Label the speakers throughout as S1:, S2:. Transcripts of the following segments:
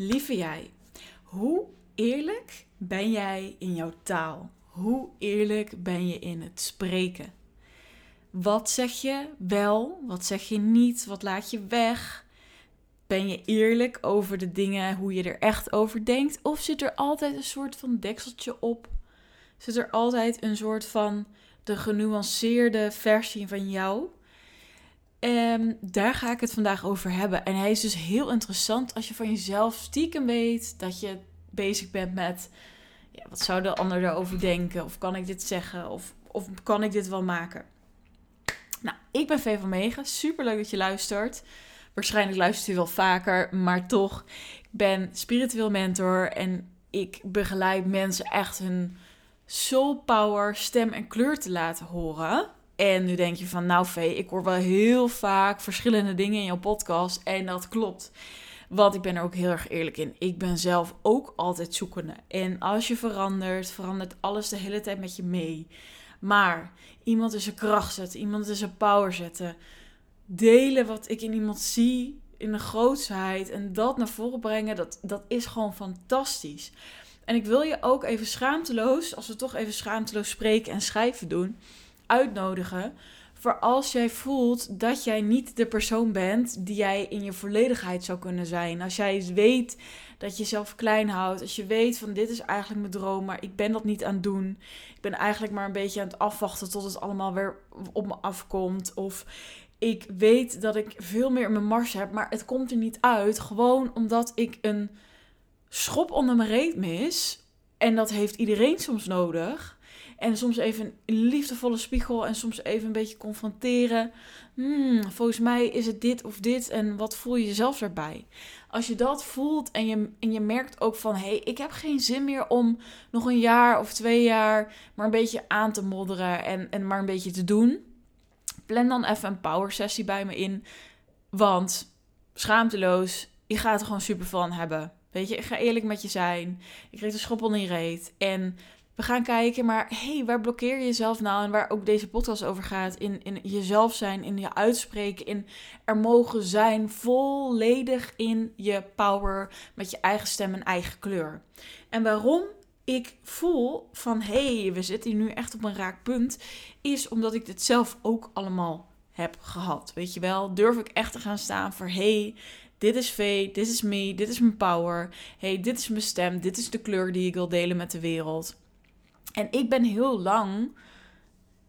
S1: Lieve jij, hoe eerlijk ben jij in jouw taal? Hoe eerlijk ben je in het spreken? Wat zeg je wel? Wat zeg je niet? Wat laat je weg? Ben je eerlijk over de dingen, hoe je er echt over denkt? Of zit er altijd een soort van dekseltje op? Zit er altijd een soort van de genuanceerde versie van jou? En daar ga ik het vandaag over hebben. En hij is dus heel interessant als je van jezelf stiekem weet dat je bezig bent met... Ja, wat zou de ander daarover denken? Of kan ik dit zeggen? Of, of kan ik dit wel maken? Nou, ik ben Vee van Megen. Super leuk dat je luistert. Waarschijnlijk luistert je wel vaker, maar toch. Ik ben spiritueel mentor en ik begeleid mensen echt hun soul power, stem en kleur te laten horen. En nu denk je van, nou Vee, ik hoor wel heel vaak verschillende dingen in jouw podcast. En dat klopt. Want ik ben er ook heel erg eerlijk in. Ik ben zelf ook altijd zoekende. En als je verandert, verandert alles de hele tijd met je mee. Maar iemand is zijn kracht zetten, iemand is zijn power zetten. Delen wat ik in iemand zie, in de grootsheid. En dat naar voren brengen, dat, dat is gewoon fantastisch. En ik wil je ook even schaamteloos, als we toch even schaamteloos spreken en schrijven doen uitnodigen voor als jij voelt dat jij niet de persoon bent die jij in je volledigheid zou kunnen zijn. Als jij weet dat je jezelf klein houdt. Als je weet van dit is eigenlijk mijn droom, maar ik ben dat niet aan het doen. Ik ben eigenlijk maar een beetje aan het afwachten tot het allemaal weer op me afkomt. Of ik weet dat ik veel meer in mijn mars heb, maar het komt er niet uit. Gewoon omdat ik een schop onder mijn reet mis. En dat heeft iedereen soms nodig. En soms even een liefdevolle spiegel en soms even een beetje confronteren. Hmm, volgens mij is het dit of dit en wat voel je jezelf daarbij? Als je dat voelt en je, en je merkt ook van... hé, hey, ik heb geen zin meer om nog een jaar of twee jaar maar een beetje aan te modderen en, en maar een beetje te doen. Plan dan even een power sessie bij me in. Want schaamteloos, je gaat er gewoon super van hebben. Weet je, ik ga eerlijk met je zijn. Ik kreeg de schop onder je reet. En we gaan kijken, maar hey, waar blokkeer je jezelf nou? En waar ook deze podcast over gaat, in, in jezelf zijn, in je uitspreken, in er mogen zijn, volledig in je power, met je eigen stem en eigen kleur. En waarom ik voel van hey, we zitten hier nu echt op een raak punt, is omdat ik dit zelf ook allemaal heb gehad. Weet je wel, durf ik echt te gaan staan voor hey, dit is V, dit is me, dit is mijn power. Hey, dit is mijn stem, dit is de kleur die ik wil delen met de wereld. En ik ben heel lang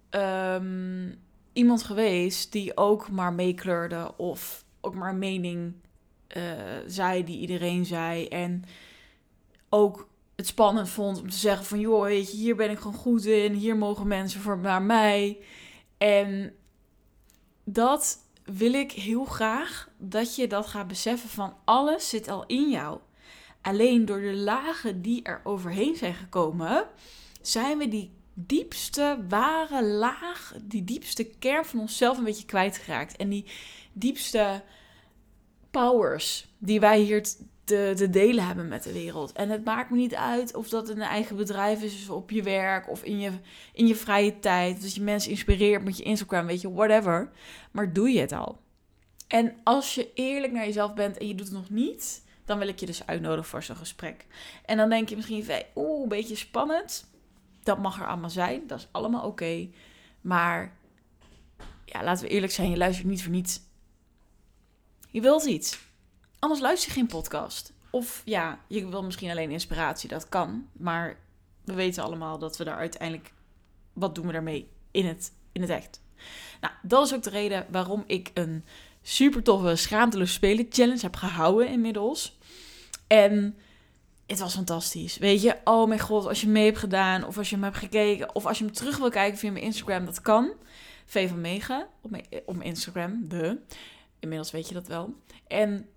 S1: um, iemand geweest die ook maar meekleurde of ook maar mening uh, zei die iedereen zei. En ook het spannend vond om te zeggen van... joh, weet je, hier ben ik gewoon goed in. Hier mogen mensen voor naar mij. En dat wil ik heel graag dat je dat gaat beseffen van alles zit al in jou. Alleen door de lagen die er overheen zijn gekomen zijn we die diepste, ware laag, die diepste kern van onszelf een beetje kwijtgeraakt. En die diepste powers die wij hier te, delen hebben met de wereld. En het maakt me niet uit of dat een eigen bedrijf is, of op je werk, of in je, in je vrije tijd. Dat je mensen inspireert met je Instagram, weet je, whatever. Maar doe je het al. En als je eerlijk naar jezelf bent en je doet het nog niet, dan wil ik je dus uitnodigen voor zo'n gesprek. En dan denk je misschien, oeh, een beetje spannend dat mag er allemaal zijn. Dat is allemaal oké. Maar ja, laten we eerlijk zijn, je luistert niet voor niets. Je wilt iets. Anders luister je geen podcast. Of ja, je wil misschien alleen inspiratie. Dat kan. Maar we weten allemaal dat we daar uiteindelijk... Wat doen we daarmee in het, in het echt? Nou, dat is ook de reden waarom ik een super toffe schaamteloos spelen challenge heb gehouden inmiddels. En het was fantastisch. Weet je, oh mijn god, als je mee hebt gedaan, of als je hem hebt gekeken, of als je hem terug wil kijken via mijn Instagram, dat kan. V van Mega op mijn, op Instagram, de. Inmiddels weet je dat wel. En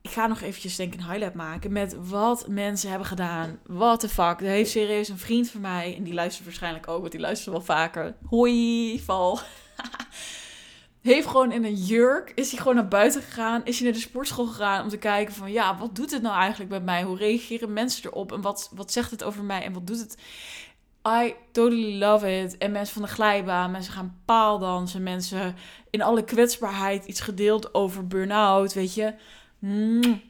S1: ik ga nog eventjes denk ik een highlight maken met wat mensen hebben gedaan. What the fuck. Er heeft serieus een vriend van mij, en die luistert waarschijnlijk ook, want die luistert wel vaker. Hoi, val. heeft gewoon in een jurk, is hij gewoon naar buiten gegaan, is hij naar de sportschool gegaan om te kijken van, ja, wat doet het nou eigenlijk met mij? Hoe reageren mensen erop? En wat, wat zegt het over mij? En wat doet het? I totally love it. En mensen van de glijbaan, mensen gaan paaldansen, mensen in alle kwetsbaarheid iets gedeeld over burn-out, weet je. Mm.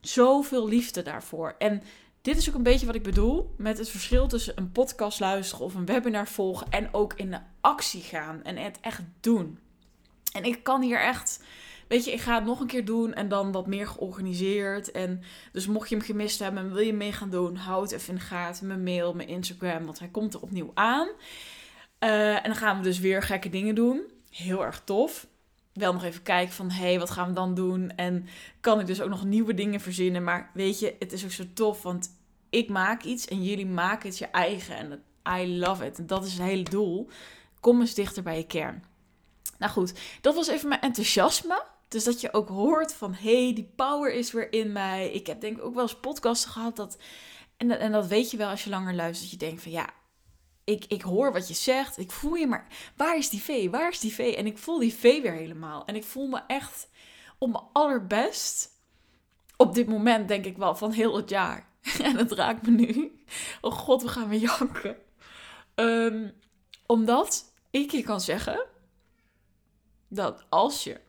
S1: zoveel liefde daarvoor. En dit is ook een beetje wat ik bedoel met het verschil tussen een podcast luisteren of een webinar volgen en ook in de actie gaan en het echt doen. En ik kan hier echt, weet je, ik ga het nog een keer doen en dan wat meer georganiseerd. En dus mocht je hem gemist hebben en wil je mee gaan doen, houd even in de gaten mijn mail, mijn Instagram, want hij komt er opnieuw aan. Uh, en dan gaan we dus weer gekke dingen doen. Heel erg tof wel nog even kijken van, hey, wat gaan we dan doen? En kan ik dus ook nog nieuwe dingen verzinnen? Maar weet je, het is ook zo tof, want ik maak iets en jullie maken het je eigen. En I love it. En dat is het hele doel. Kom eens dichter bij je kern. Nou goed, dat was even mijn enthousiasme. Dus dat je ook hoort van, hey, die power is weer in mij. Ik heb denk ik ook wel eens podcasten gehad dat... En, en dat weet je wel als je langer luistert. Dat je denkt van, ja, ik, ik hoor wat je zegt. Ik voel je, maar waar is die V? Waar is die V? En ik voel die V weer helemaal. En ik voel me echt op mijn allerbest. Op dit moment denk ik wel van heel het jaar. en het raakt me nu. Oh god, we gaan weer janken. Um, omdat ik je kan zeggen dat als je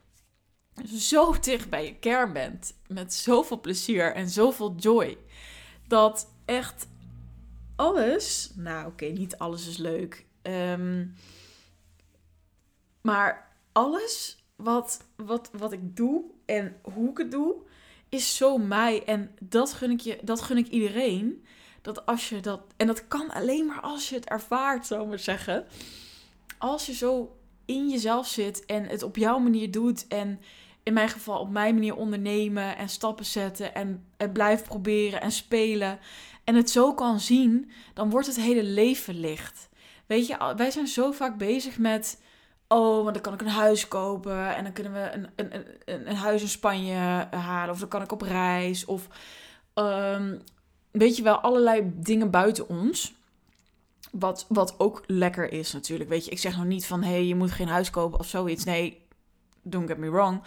S1: zo dicht bij je kern bent, met zoveel plezier en zoveel joy, dat echt alles. Nou, oké, niet alles is leuk. Ehm, maar alles wat, wat, wat ik doe en hoe ik het doe, is zo mij. En dat gun ik, je, dat gun ik iedereen. Dat als je dat. En dat kan alleen maar als je het ervaart, zou ik maar zeggen. Als je zo in jezelf zit en het op jouw manier doet. En in mijn geval op mijn manier ondernemen en stappen zetten. En het blijven proberen en spelen en het zo kan zien, dan wordt het hele leven licht. Weet je, wij zijn zo vaak bezig met. Oh, want dan kan ik een huis kopen. En dan kunnen we een, een, een, een huis in Spanje halen. Of dan kan ik op reis. Of um, weet je wel, allerlei dingen buiten ons. Wat, wat ook lekker is natuurlijk. Weet je, ik zeg nog niet van hé, hey, je moet geen huis kopen of zoiets. Nee, don't get me wrong.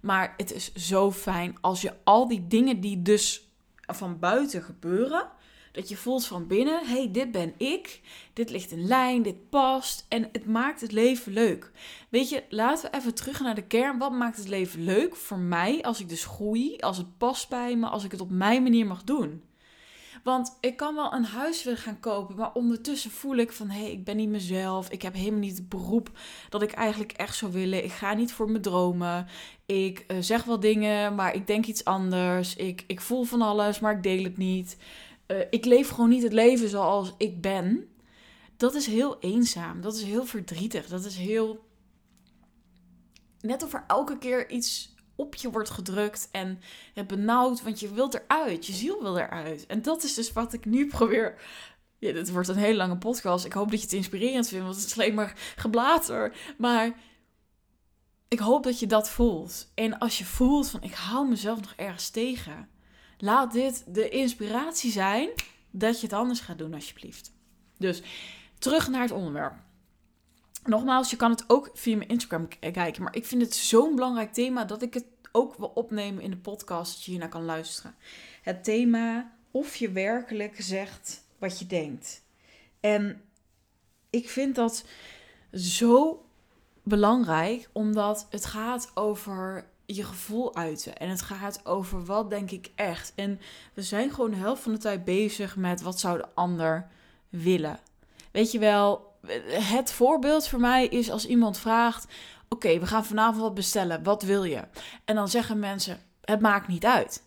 S1: Maar het is zo fijn als je al die dingen die dus van buiten gebeuren, dat je voelt van binnen, hey, dit ben ik, dit ligt in lijn, dit past en het maakt het leven leuk. Weet je, laten we even terug naar de kern. Wat maakt het leven leuk voor mij als ik dus groei, als het past bij me, als ik het op mijn manier mag doen? Want ik kan wel een huis willen gaan kopen, maar ondertussen voel ik van hé, hey, ik ben niet mezelf. Ik heb helemaal niet het beroep dat ik eigenlijk echt zou willen. Ik ga niet voor mijn dromen. Ik uh, zeg wel dingen, maar ik denk iets anders. Ik, ik voel van alles, maar ik deel het niet. Uh, ik leef gewoon niet het leven zoals ik ben. Dat is heel eenzaam. Dat is heel verdrietig. Dat is heel. Net of er elke keer iets op je wordt gedrukt en het benauwd, want je wilt eruit. Je ziel wil eruit. En dat is dus wat ik nu probeer. Ja, dit wordt een hele lange podcast. Ik hoop dat je het inspirerend vindt, want het is alleen maar geblater. Maar ik hoop dat je dat voelt. En als je voelt van ik hou mezelf nog ergens tegen, laat dit de inspiratie zijn dat je het anders gaat doen, alsjeblieft. Dus terug naar het onderwerp. Nogmaals, je kan het ook via mijn Instagram kijken. Maar ik vind het zo'n belangrijk thema dat ik het ook wil opnemen in de podcast. Dat je hiernaar kan luisteren. Het thema of je werkelijk zegt wat je denkt. En ik vind dat zo belangrijk, omdat het gaat over je gevoel uiten. En het gaat over wat denk ik echt. En we zijn gewoon de helft van de tijd bezig met wat zou de ander willen. Weet je wel, het voorbeeld voor mij is als iemand vraagt: Oké, we gaan vanavond wat bestellen. Wat wil je? En dan zeggen mensen: Het maakt niet uit.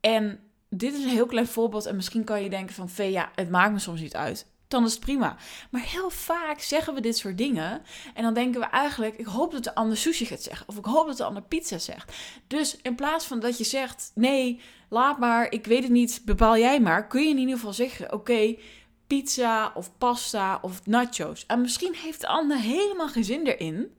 S1: En dit is een heel klein voorbeeld. En misschien kan je denken: van ja, het maakt me soms niet uit. Dan is het prima. Maar heel vaak zeggen we dit soort dingen. En dan denken we eigenlijk: Ik hoop dat de ander sushi gaat zeggen. Of ik hoop dat de ander pizza zegt. Dus in plaats van dat je zegt: Nee, laat maar, ik weet het niet, bepaal jij maar. Kun je in ieder geval zeggen: Oké pizza of pasta of nachos. En misschien heeft de ander helemaal geen zin erin.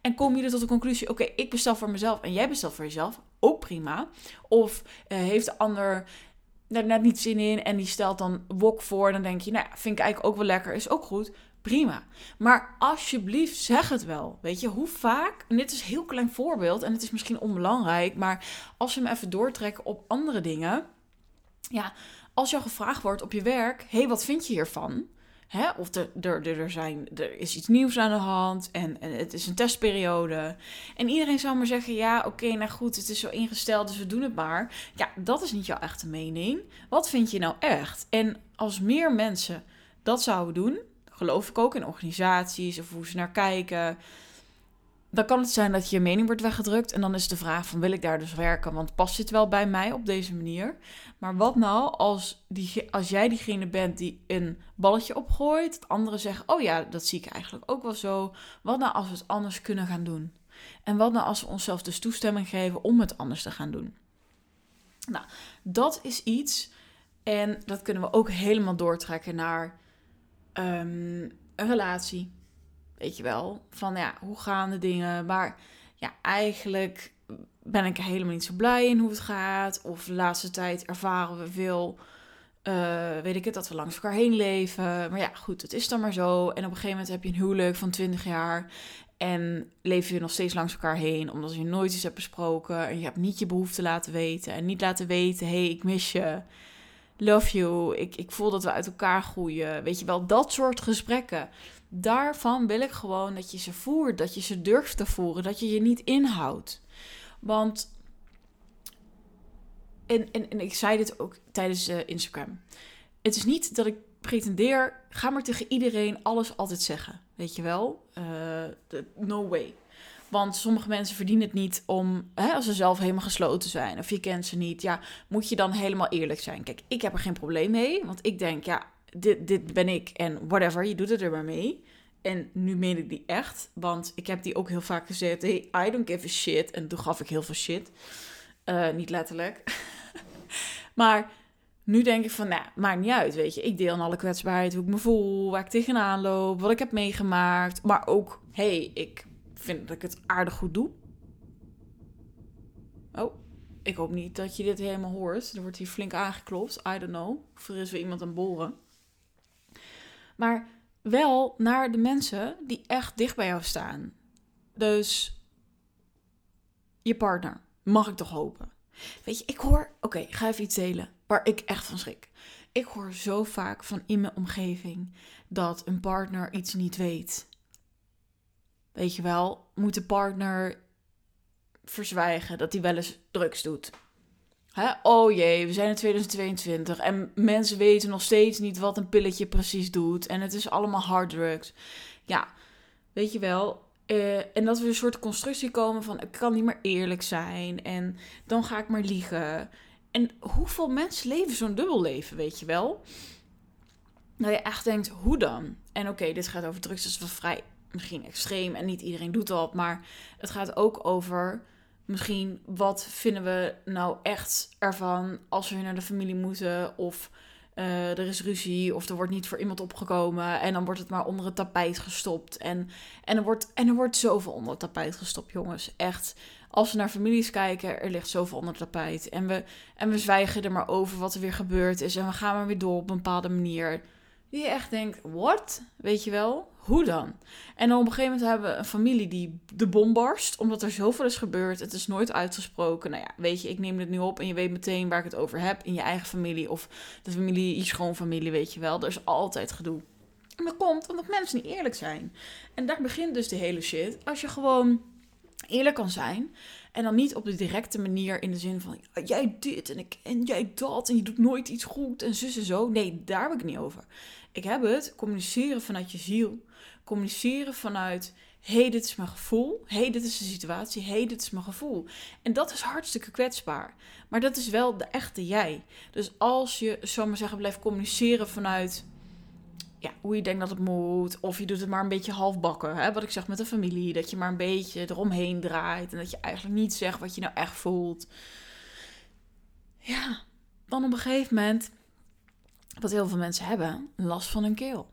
S1: En kom je er tot de conclusie: oké, ik bestel voor mezelf en jij bestelt voor jezelf. Ook prima. Of uh, heeft de ander er net niet zin in en die stelt dan wok voor. Dan denk je, nou ja, vind ik eigenlijk ook wel lekker. Is ook goed. Prima. Maar alsjeblieft, zeg het wel. Weet je, hoe vaak, en dit is een heel klein voorbeeld en het is misschien onbelangrijk, maar als we hem even doortrekken op andere dingen. Ja, als jou gevraagd wordt op je werk: hey, wat vind je hiervan? Hè? Of er, er, er, zijn, er is iets nieuws aan de hand en, en het is een testperiode. En iedereen zou maar zeggen: ja, oké, nou goed, het is zo ingesteld, dus we doen het maar. Ja, dat is niet jouw echte mening. Wat vind je nou echt? En als meer mensen dat zouden doen, geloof ik ook in organisaties of hoe ze naar kijken dan kan het zijn dat je mening wordt weggedrukt. En dan is de vraag van wil ik daar dus werken? Want past dit wel bij mij op deze manier? Maar wat nou als, die, als jij diegene bent die een balletje opgooit. Anderen zeggen, oh ja, dat zie ik eigenlijk ook wel zo. Wat nou als we het anders kunnen gaan doen? En wat nou als we onszelf dus toestemming geven om het anders te gaan doen? Nou, dat is iets. En dat kunnen we ook helemaal doortrekken naar um, een relatie Weet je wel, van ja, hoe gaan de dingen? Maar ja, eigenlijk ben ik helemaal niet zo blij in hoe het gaat. Of de laatste tijd ervaren we veel, uh, weet ik het, dat we langs elkaar heen leven. Maar ja, goed, het is dan maar zo. En op een gegeven moment heb je een huwelijk van 20 jaar. En leef je nog steeds langs elkaar heen, omdat je nooit iets hebt besproken. En je hebt niet je behoefte laten weten. En niet laten weten, hé, hey, ik mis je. Love you. Ik, ik voel dat we uit elkaar groeien. Weet je wel, dat soort gesprekken daarvan wil ik gewoon dat je ze voert, dat je ze durft te voeren, dat je je niet inhoudt. Want, en, en, en ik zei dit ook tijdens uh, Instagram. Het is niet dat ik pretendeer, ga maar tegen iedereen alles altijd zeggen. Weet je wel? Uh, no way. Want sommige mensen verdienen het niet om, hè, als ze zelf helemaal gesloten zijn of je kent ze niet, ja, moet je dan helemaal eerlijk zijn. Kijk, ik heb er geen probleem mee, want ik denk, ja, dit, dit ben ik en whatever, je doet het er maar mee. En nu meen ik die echt, want ik heb die ook heel vaak gezegd, hey, I don't give a shit. En toen gaf ik heel veel shit. Uh, niet letterlijk. maar nu denk ik van, nou, maakt niet uit, weet je. Ik deel aan alle kwetsbaarheid, hoe ik me voel, waar ik tegenaan loop, wat ik heb meegemaakt. Maar ook, hey, ik vind dat ik het aardig goed doe. Oh, ik hoop niet dat je dit helemaal hoort. Er wordt hier flink aangeklopt, I don't know. Of er is weer iemand aan boren. Maar wel naar de mensen die echt dicht bij jou staan. Dus je partner, mag ik toch hopen. Weet je, ik hoor, oké, ga even iets delen waar ik echt van schrik. Ik hoor zo vaak van in mijn omgeving dat een partner iets niet weet. Weet je wel, moet de partner verzwijgen dat hij wel eens drugs doet. Hè? Oh jee, we zijn in 2022 en mensen weten nog steeds niet wat een pilletje precies doet. En het is allemaal harddrugs. Ja, weet je wel. Uh, en dat we een soort constructie komen van ik kan niet meer eerlijk zijn en dan ga ik maar liegen. En hoeveel mensen leven zo'n dubbel leven, weet je wel? Nou je echt denkt, hoe dan? En oké, dit gaat over drugs, dat is wel vrij misschien extreem en niet iedereen doet dat. Maar het gaat ook over misschien wat vinden we nou echt ervan als we naar de familie moeten of uh, er is ruzie of er wordt niet voor iemand opgekomen en dan wordt het maar onder het tapijt gestopt en, en, er, wordt, en er wordt zoveel onder het tapijt gestopt jongens, echt. Als we naar families kijken, er ligt zoveel onder het tapijt. En we, en we zwijgen er maar over wat er weer gebeurd is. En we gaan maar weer door op een bepaalde manier. Die je echt denkt, what? Weet je wel? Hoe dan? En dan op een gegeven moment hebben we een familie die de bom barst, omdat er zoveel is gebeurd. Het is nooit uitgesproken. Nou ja, weet je, ik neem het nu op en je weet meteen waar ik het over heb in je eigen familie of de familie, je schoonfamilie, weet je wel. Er is altijd gedoe. En dat komt omdat mensen niet eerlijk zijn. En daar begint dus de hele shit. Als je gewoon eerlijk kan zijn. En dan niet op de directe manier in de zin van jij dit en, ik, en jij dat en je doet nooit iets goed en zus en zo. Nee, daar heb ik het niet over. Ik heb het communiceren vanuit je ziel. Communiceren vanuit hey, dit is mijn gevoel. hey, dit is de situatie. hey, dit is mijn gevoel. En dat is hartstikke kwetsbaar. Maar dat is wel de echte jij. Dus als je, zo maar zeggen, blijft communiceren vanuit ja, hoe je denkt dat het moet. Of je doet het maar een beetje halfbakken. Hè? Wat ik zeg met de familie. Dat je maar een beetje eromheen draait. En dat je eigenlijk niet zegt wat je nou echt voelt. Ja, dan op een gegeven moment. Wat heel veel mensen hebben. Last van hun keel.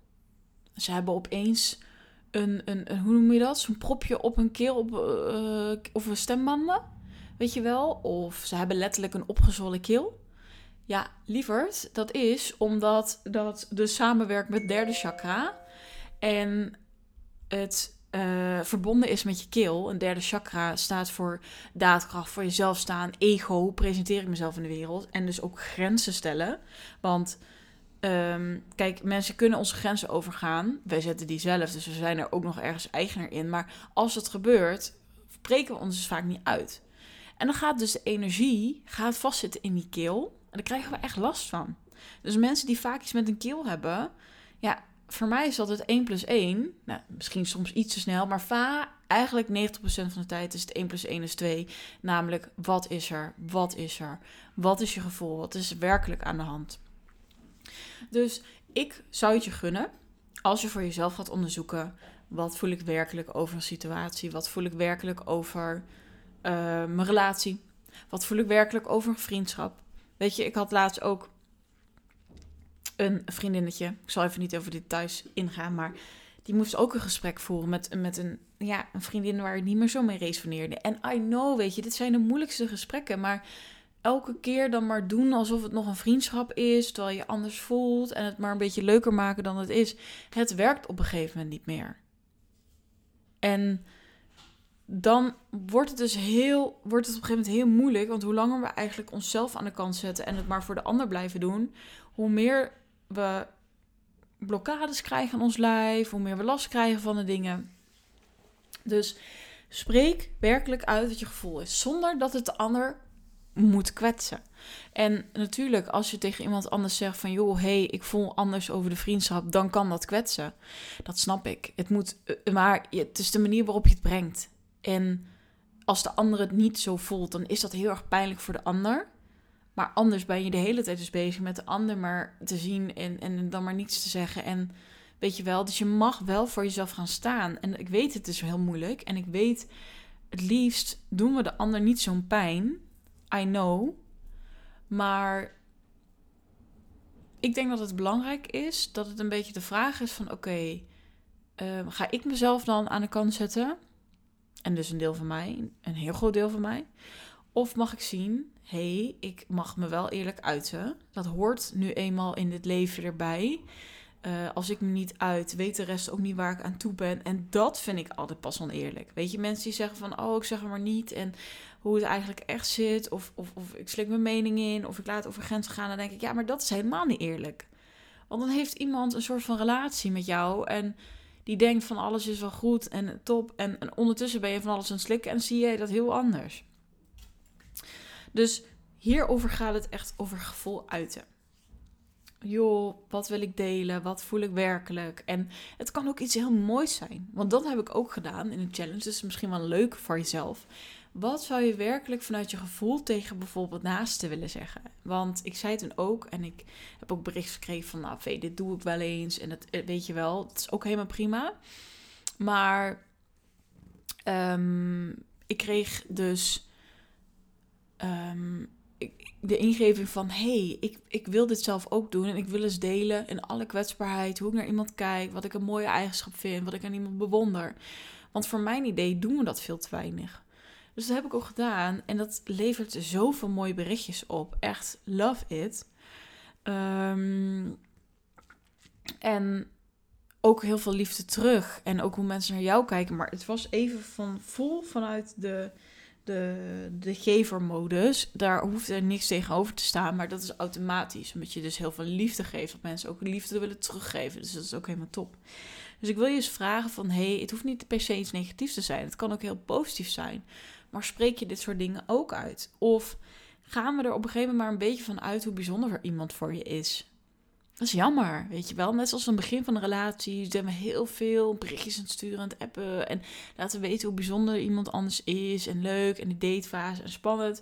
S1: Ze hebben opeens een, een, een hoe noem je dat? Zo'n propje op hun keel. Op, uh, of een stembanden. Weet je wel? Of ze hebben letterlijk een opgezwollen keel. Ja, lieverd, dat is omdat dat dus samenwerkt met derde chakra. En het uh, verbonden is met je keel. Een derde chakra staat voor daadkracht, voor jezelf staan, ego, presenteer ik mezelf in de wereld. En dus ook grenzen stellen. Want ehm, kijk, mensen kunnen onze grenzen overgaan. Wij zetten die zelf, dus we zijn er ook nog ergens eigenaar in. Maar als het gebeurt, spreken we ons dus vaak niet uit. En dan gaat dus de energie gaat vastzitten in die keel. En daar krijgen we echt last van. Dus mensen die vaak iets met een keel hebben, ja, voor mij is dat het 1 plus 1. Nou, misschien soms iets te snel, maar va, eigenlijk 90% van de tijd is het 1 plus 1 is 2. Namelijk, wat is er? Wat is er? Wat is je gevoel? Wat is werkelijk aan de hand? Dus ik zou het je gunnen, als je voor jezelf gaat onderzoeken, wat voel ik werkelijk over een situatie? Wat voel ik werkelijk over uh, mijn relatie? Wat voel ik werkelijk over een vriendschap? Weet je, ik had laatst ook een vriendinnetje. Ik zal even niet over details ingaan, maar die moest ook een gesprek voeren met, met een, ja, een vriendin waar ik niet meer zo mee resoneerde. En I know, weet je, dit zijn de moeilijkste gesprekken, maar elke keer dan maar doen alsof het nog een vriendschap is, terwijl je anders voelt en het maar een beetje leuker maken dan het is. Het werkt op een gegeven moment niet meer. En dan wordt het dus heel, wordt het op een gegeven moment heel moeilijk. Want hoe langer we eigenlijk onszelf aan de kant zetten en het maar voor de ander blijven doen, hoe meer we blokkades krijgen aan ons lijf, hoe meer we last krijgen van de dingen. Dus spreek werkelijk uit wat je gevoel is, zonder dat het de ander moet kwetsen. En natuurlijk, als je tegen iemand anders zegt van joh, hey, ik voel anders over de vriendschap, dan kan dat kwetsen. Dat snap ik. Het moet, eh, maar het is de manier waarop je het brengt. En als de ander het niet zo voelt, dan is dat heel erg pijnlijk voor de ander. Maar anders ben je de hele tijd dus bezig met de ander maar te zien en, en dan maar niets te zeggen. En weet je wel, dus je mag wel voor jezelf gaan staan. En ik weet, het is heel moeilijk. En ik weet, het liefst doen we de ander niet zo'n pijn. I know. Maar ik denk dat het belangrijk is dat het een beetje de vraag is van oké, ehm, ga ik mezelf dan aan de kant zetten? En dus een deel van mij, een heel groot deel van mij. Of mag ik zien, hé, hey, ik mag me wel eerlijk uiten. Dat hoort nu eenmaal in dit leven erbij. Uh, als ik me niet uit, weet de rest ook niet waar ik aan toe ben. En dat vind ik altijd pas oneerlijk. Weet je, mensen die zeggen van, oh, ik zeg het maar niet. En hoe het eigenlijk echt zit. Of, of, of ik slik mijn mening in. Of ik laat over grenzen gaan. Dan denk ik, ja, maar dat is helemaal niet eerlijk. Want dan heeft iemand een soort van relatie met jou. En die denkt van alles is wel goed en top. En, en ondertussen ben je van alles aan het slikken. En zie je dat heel anders. Dus hierover gaat het echt over gevoel uiten. Joh, wat wil ik delen? Wat voel ik werkelijk? En het kan ook iets heel moois zijn. Want dat heb ik ook gedaan in een challenge. Dus misschien wel leuk voor jezelf. Wat zou je werkelijk vanuit je gevoel tegen bijvoorbeeld naasten willen zeggen? Want ik zei het toen ook en ik heb ook bericht gekregen van, nou, dit doe ik wel eens. En dat eh, weet je wel, dat is ook helemaal prima. Maar um, ik kreeg dus um, de ingeving van: hey, ik, ik wil dit zelf ook doen en ik wil eens delen in alle kwetsbaarheid hoe ik naar iemand kijk, wat ik een mooie eigenschap vind, wat ik aan iemand bewonder. Want voor mijn idee doen we dat veel te weinig. Dus dat heb ik ook gedaan en dat levert zoveel mooie berichtjes op. Echt love it. Um, en ook heel veel liefde terug. En ook hoe mensen naar jou kijken. Maar het was even van vol vanuit de de, de gevermodus. Daar hoeft er niks tegenover te staan, maar dat is automatisch. Omdat je dus heel veel liefde geeft, dat mensen ook liefde willen teruggeven. Dus dat is ook helemaal top. Dus ik wil je eens vragen van, hey, het hoeft niet per se iets negatiefs te zijn. Het kan ook heel positief zijn. Maar spreek je dit soort dingen ook uit? Of gaan we er op een gegeven moment maar een beetje van uit hoe bijzonder iemand voor je is? Dat is jammer, weet je wel. Net zoals aan het begin van de relatie zijn we heel veel berichtjes aan het sturen, aan het appen. En laten weten hoe bijzonder iemand anders is en leuk en de datefase en spannend.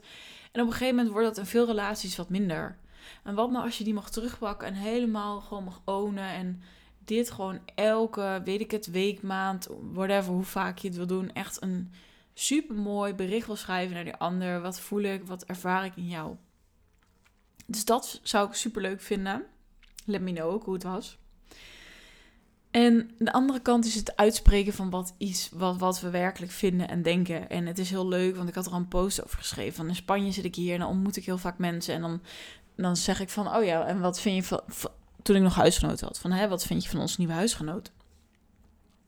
S1: En op een gegeven moment wordt dat in veel relaties wat minder. En wat nou als je die mag terugpakken en helemaal gewoon mag ownen en dit gewoon elke, weet ik het, week, maand, whatever, hoe vaak je het wil doen, echt een super mooi bericht wil schrijven naar die ander. Wat voel ik, wat ervaar ik in jou? Dus dat zou ik super leuk vinden. Let me know ook hoe het was. En de andere kant is het uitspreken van wat, iets, wat, wat we werkelijk vinden en denken. En het is heel leuk, want ik had er al een post over geschreven. Van in Spanje zit ik hier en dan ontmoet ik heel vaak mensen. En dan, dan zeg ik van, oh ja, en wat vind je van... Toen ik nog huisgenoten had. Van, hè, wat vind je van ons nieuwe huisgenoot?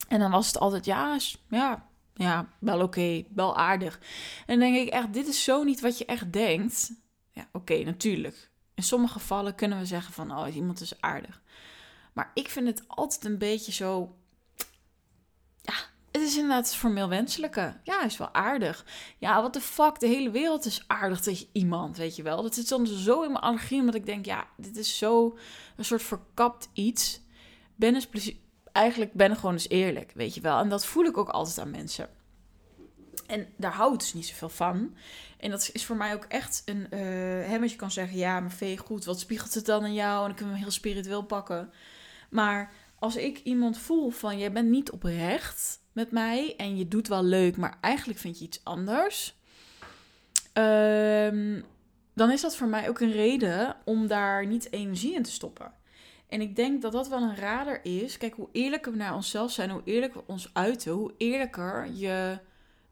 S1: En dan was het altijd, ja, ja, ja wel oké, wel aardig. En dan denk ik echt, dit is zo niet wat je echt denkt. Ja, oké, natuurlijk In sommige gevallen kunnen we zeggen van, oh, iemand is aardig. Maar ik vind het altijd een beetje zo, ja, het is inderdaad formeel wenselijke. Ja, is wel aardig. Ja, wat de fuck, de hele wereld is aardig tegen iemand, weet je wel. Dat zit soms zo in mijn allergie, omdat ik denk, ja, dit is zo een soort verkapt iets. Ben eens eigenlijk ben gewoon eens eerlijk, weet je wel. En dat voel ik ook altijd aan mensen. En daar houdt dus niet zoveel van. En dat is voor mij ook echt een. Uh, hè, je kan zeggen: ja, maar vee, goed, wat spiegelt het dan in jou? En dan kunnen we hem heel spiritueel pakken. Maar als ik iemand voel van: jij bent niet oprecht met mij en je doet wel leuk, maar eigenlijk vind je iets anders. Um, dan is dat voor mij ook een reden om daar niet energie in te stoppen. En ik denk dat dat wel een radar is. Kijk, hoe eerlijker we naar onszelf zijn, hoe eerlijker we ons uiten, hoe eerlijker je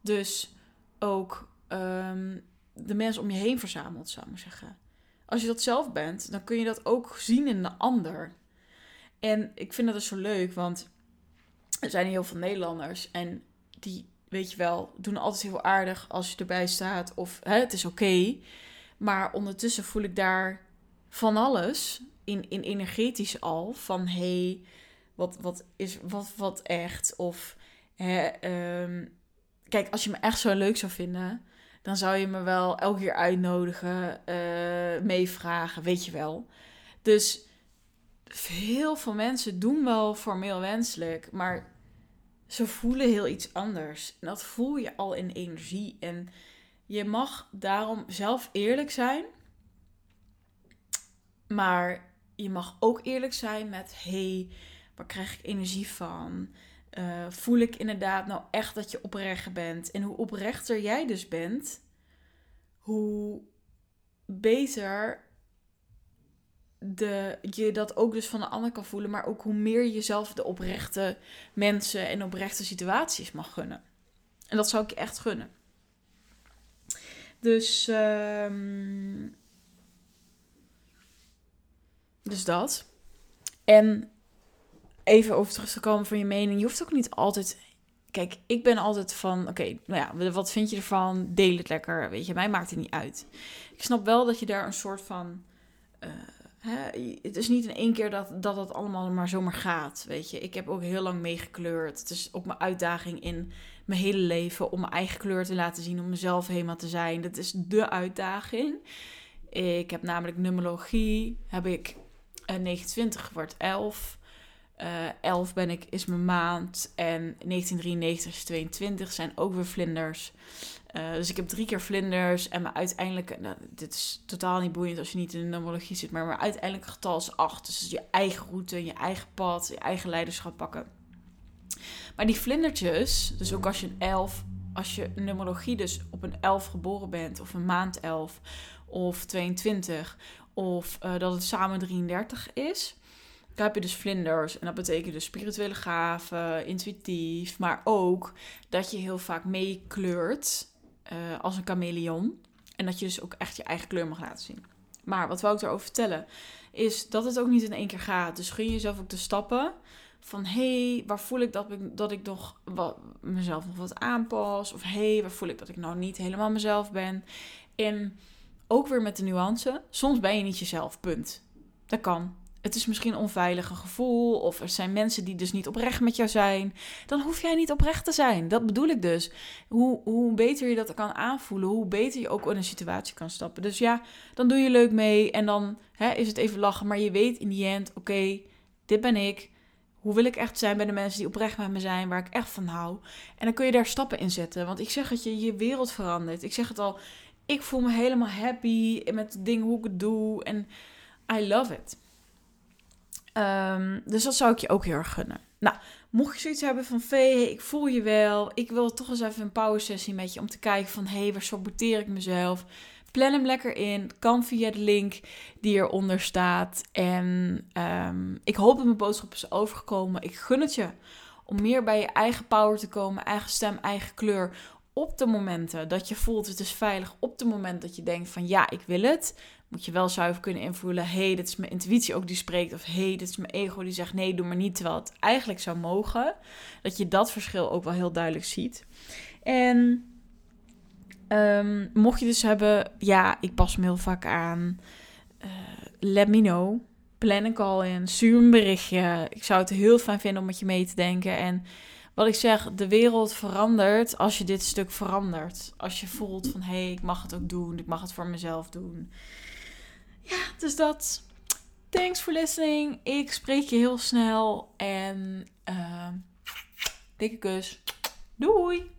S1: dus ook um, de mensen om je heen verzamelt, zou ik maar zeggen. Als je dat zelf bent, dan kun je dat ook zien in de ander. En ik vind dat dus zo leuk, want er zijn heel veel Nederlanders en die, weet je wel, doen altijd heel aardig als je erbij staat of hè, het is oké. Maar ondertussen voel ik daar van alles in, in energetisch al van hey, wat, wat is wat, wat echt? Of hè, ehm, kijk, als je me echt zo leuk zou vinden, dan zou je me wel elke keer uitnodigen, uh, meevragen, weet je wel. Dus heel veel mensen doen wel formeel wenselijk, maar ze voelen heel iets anders. En dat voel je al in energie. En je mag daarom zelf eerlijk zijn. Maar je mag ook eerlijk zijn met: hey, waar krijg ik energie van? Uh, voel ik inderdaad nou echt dat je oprecht bent? En hoe oprechter jij dus bent, hoe beter de, je dat ook dus van de ander kan voelen, maar ook hoe meer je jezelf de oprechte mensen en oprechte situaties mag gunnen. En dat zou ik je echt gunnen. Dus, um, dus dat. En even over terug te komen van je mening. Je hoeft ook niet altijd. Kijk, ik ben altijd van. Oké, nou ja, wat vind je ervan? Deel het lekker. Weet je, mij maakt het niet uit. Ik snap wel dat je daar een soort van. Uh, hè, het is niet in één keer dat, dat het allemaal maar zomaar gaat. Weet je, ik heb ook heel lang meegekleurd. Het is ook mijn uitdaging in mijn hele leven om mijn eigen kleur te laten zien, om mezelf helemaal te zijn. Dat is de uitdaging. Ik heb namelijk numerologie, heb ik 29 wordt 11. Uh, 11 ben ik, is mijn maand. En 1993 is 22 zijn ook weer vlinders. Uh, dus ik heb drie keer vlinders. En mijn uiteindelijke, nou, dit is totaal niet boeiend als je niet in de numerologie zit. Maar mijn uiteindelijke getal is 8. Dus je eigen route, je eigen pad, je eigen leiderschap pakken. Maar die vlindertjes, dus ook als je een 11, als je numerologie dus op een 11 geboren bent, of een maand 11, of 22, of uh, dat het samen 33 is daar heb je dus vlinders. En dat betekent dus spirituele gaven, intuïtief. Maar ook dat je heel vaak meekleurt uh, als een chameleon. En dat je dus ook echt je eigen kleur mag laten zien. Maar wat wou ik erover vertellen? Is dat het ook niet in één keer gaat. Dus gun jezelf ook de stappen. Van hé, hey, waar voel ik dat ik, dat ik nog mezelf nog wat aanpas? Of hé, hey, waar voel ik dat ik nou niet helemaal mezelf ben? En ook weer met de nuance. Soms ben je niet jezelf, punt. Dat kan het is misschien een onveilige gevoel. Of er zijn mensen die dus niet oprecht met jou zijn. Dan hoef jij niet oprecht te zijn. Dat bedoel ik dus. Hoe, hoe beter je dat kan aanvoelen, hoe beter je ook in een situatie kan stappen. Dus ja, dan doe je leuk mee. En dan hè, is het even lachen. Maar je weet in die end, oké, dit ben ik. Hoe wil ik echt zijn bij de mensen die oprecht met me zijn, waar ik echt van hou. En dan kun je daar stappen in zetten. Want ik zeg dat je je wereld verandert. Ik zeg het al, ik voel me helemaal happy met dingen hoe ik het doe. En I love it. Um, dus dat zou ik je ook heel erg gunnen. Nou, mocht je zoiets hebben van Vee, ik voel je wel. Ik wil toch eens even een power sessie met je om te kijken van hé, hey, waar saboteer ik mezelf? Plan hem lekker in. Kan via de link die eronder staat. En um, ik hoop dat mijn boodschap is overgekomen. Ik gun het je om meer bij je eigen power te komen, eigen stem, eigen kleur. Op de momenten dat je voelt het is veilig, op de moment dat je denkt van ja, ik wil het, moet je wel zuiver kunnen invoelen. hey, dit is mijn intuïtie ook die spreekt. Of hey, dit is mijn ego die zegt nee, doe maar niet. Terwijl het eigenlijk zou mogen. Dat je dat verschil ook wel heel duidelijk ziet. En um, mocht je dus hebben, ja, ik pas me heel vaak aan. let me know. Plan een call in. Stuur een berichtje. Ik zou het heel fijn vinden om met je mee te denken. En wat ik zeg, de wereld verandert als je dit stuk verandert. Als je voelt van hé, hey, ik mag het ook doen. Ik mag het voor mezelf doen. Ja, dus dat. Thanks for listening. Ik spreek je heel snel. En uh, dikke kus. Doei!